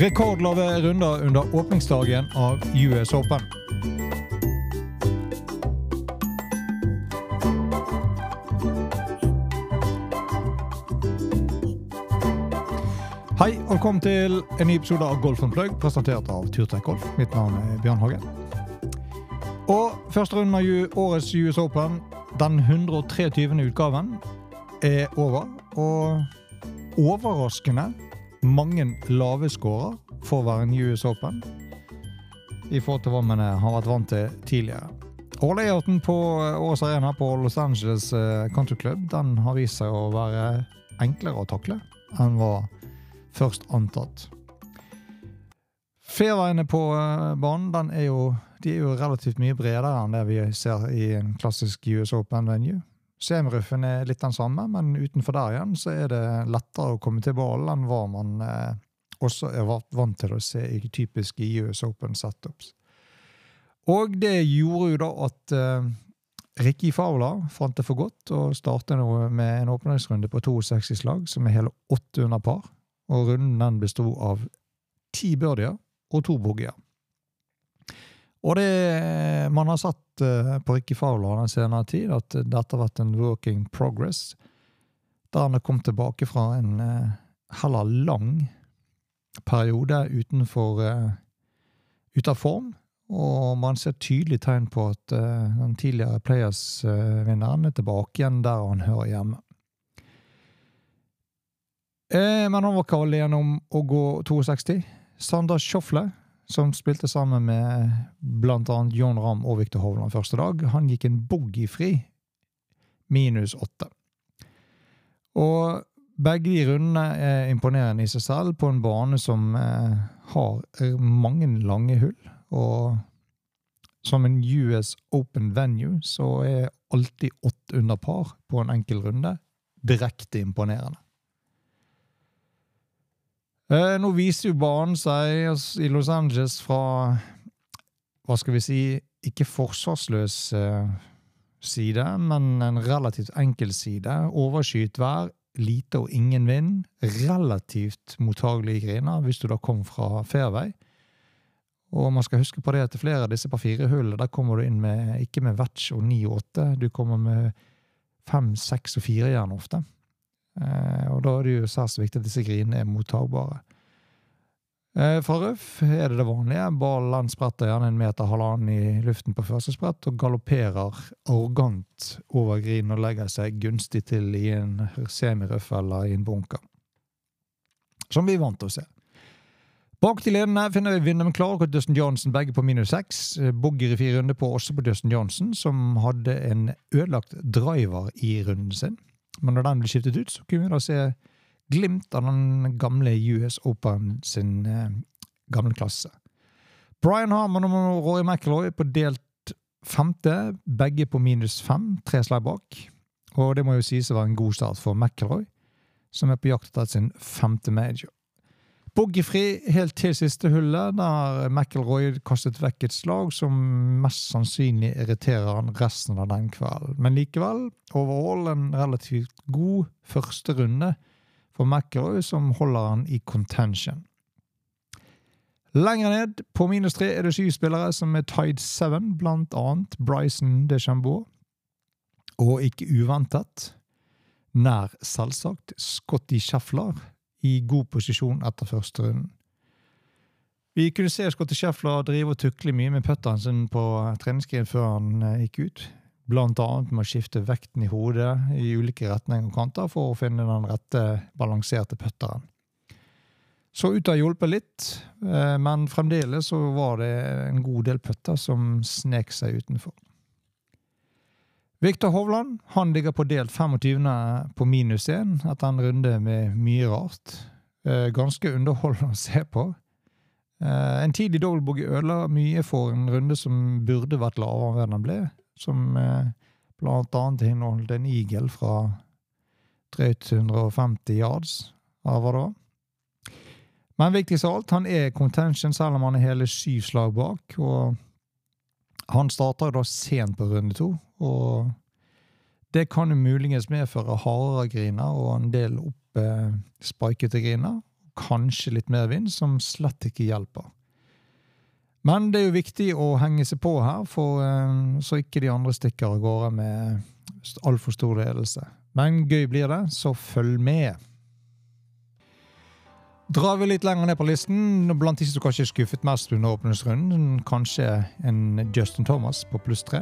Rekordlave runder under åpningsdagen av US Open. Hei, og velkommen til en ny episode av Golf Plug, presentert av Turtek Golf. Mitt navn er Bjørn Hagen. Og første runde av årets US Open, den 123. utgaven, er over. Og overraskende mange lave scorer for å være en US Open i forhold til hva man eh, har vært vant til tidligere. Og layouten på Ås årets arena på Los Angeles eh, Country Club den har vist seg å være enklere å takle enn var først antatt. Fairveiene på eh, banen er jo, de er jo relativt mye bredere enn det vi ser i en klassisk US Open-venue. Semiruffen er litt den samme, men utenfor der igjen så er det lettere å komme til ballen enn hva man eh, også er vant til å se i typiske US Open-setups. Og det gjorde jo da at eh, Ricky Fowler fant det for godt å starte nå med en åpningsrunde på 62 slag, som er hele åtte under par. Og runden den besto av ti birdier og to boogier. Og det man har sett eh, på Rikke Fowler den senere tid, at dette har vært en working progress, der han har kommet tilbake fra en eh, heller lang periode utenfor ut ute av form. Og man ser tydelig tegn på at eh, den tidligere Players-vinneren er tilbake igjen der han hører hjemme. Eh, men han var ikke alene om å gå 62. Sander Schofle, som spilte sammen med annet John Ramm og Victor Hovland første dag, han gikk en boogiefri minus åtte. Og begge de rundene er imponerende i seg selv på en bane som eh, har mange lange hull. Og som en US Open venue så er alltid åtte under par på en enkel runde direkte imponerende. Eh, nå viser jo banen seg i Los Angeles fra hva skal vi si ikke forsvarsløs eh, side, men en relativt enkel side. Overskyet vær, lite og ingen vind. Relativt mottagelige griner hvis du da kom fra fairway. Og man skal huske på det at flere av disse par fire-hullene, der kommer du inn med ikke med vetch og ni og åtte, du kommer med fem, seks og fire jern ofte. Eh, og da er det jo særs viktig at disse grinene er mottagbare. Eh, fra røff er det det vanlige. Ballen spretter gjerne en meter halvannen i luften på første sprett og galopperer arrogant over grinen og legger seg gunstig til i en semirøff eller i en bunker. Som vi er vant til å se. Bak de ledende finner vi Wyndham Clark og Dustin Johnson begge på minus seks. Bogger i fire runder på også på Dustin Johnson, som hadde en ødelagt driver i runden sin. Men når den ble skiftet ut, så kunne vi da se glimt av den gamle US Open sin eh, gamle klasse. Brian Harmon og Rory McIlroy på delt femte, begge på minus fem, tre slag bak. Og det må jo sies å være en god start for McIlroy, som er på jakt etter sin femte major. Bogeyfri helt til siste hullet, der McIlroy kastet vekk et slag som mest sannsynlig irriterer han resten av den kvelden. Men likevel, overall en relativt god første runde for McIlroy, som holder han i contention. Lenger ned, på minus tre, er det syv spillere som er tied seven, blant annet Bryson DeChambeau. Og ikke uventet, nær selvsagt, Scotty Scheffler i god posisjon etter første runden. Vi kunne se Scotty Scheffler drive og tukle mye med putteren sin på treningsskrinet før han eh, gikk ut. Blant annet med å skifte vekten i hodet i ulike retninger og kanter for å finne den rette, balanserte putteren. Så ut har hjulpet litt, eh, men fremdeles så var det en god del putter som snek seg utenfor. Viktor Hovland han ligger på delt 25. på minus 1 etter en runde med mye rart. Eh, ganske underholdende å se på. Eh, en tidlig dobbeltbogey ødela mye for en runde som burde vært lavere enn den ble. Som eh, blant annet inneholdt en eagle fra drøyt 150 yards hva var. Men viktigst av alt, han er contention selv om han er hele syv slag bak. og han starter da sent på runde to, og det kan jo muligens medføre hardere griner og en del opp eh, griner. kanskje litt mer vind, som slett ikke hjelper. Men det er jo viktig å henge seg på her, for, eh, så ikke de andre stikker av gårde med altfor stor ledelse. Men gøy blir det, så følg med. Drar vi litt lenger ned på listen, blant de som kanskje skuffet mest under åpningsrunden, kanskje en Justin Thomas på pluss tre.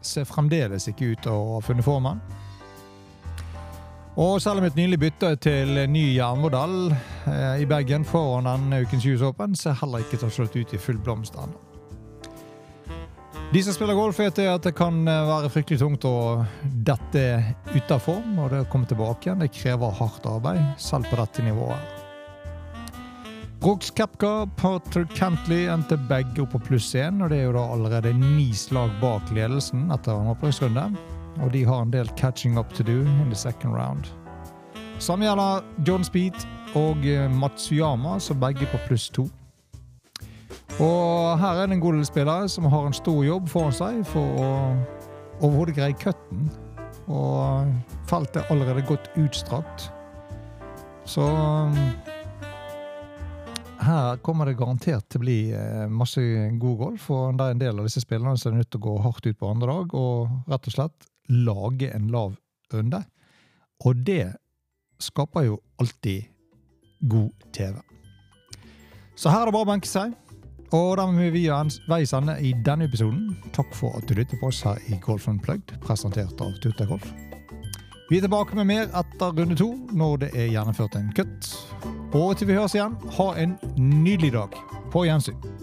Ser fremdeles ikke ut til å ha funnet formen. Og selv om et nylig bytte til ny jernmodell eh, i Bergen foran denne ukens US Open, ser heller ikke til å slått ut i full blomst ennå. De som spiller golf, vet at det kan være fryktelig tungt å dette ut av form. Og det å komme tilbake igjen det krever hardt arbeid, selv på dette nivået. Brooks Kepka, Patrick Cantley endte begge opp på pluss én, og det er jo da allerede ni slag bak ledelsen etter en opprykksrunde. og de har en del catching up to do in the second round. Samme gjelder John Speed og eh, Matsuyama, som begge på pluss to. Og her er det en god del spillere som har en stor jobb foran seg for å overhodet greie cutten. Og feltet er allerede godt utstrakt. Så her kommer det garantert til å bli eh, masse god golf. Og det er en del av disse spillerne som er nødt til å gå hardt ut på andre dag og rett og slett lage en lav runde. Og det skaper jo alltid god TV. Så her er det bare å benke seg. Og da må vi veis ende i denne episoden. Takk for at du lytter på oss her i Golf Unplugged, presentert av Tuta Golf. Vi er tilbake med mer etter runde to, når det er gjennomført en kutt. Og til vi høres igjen, ha en nydelig dag. På gjensyn.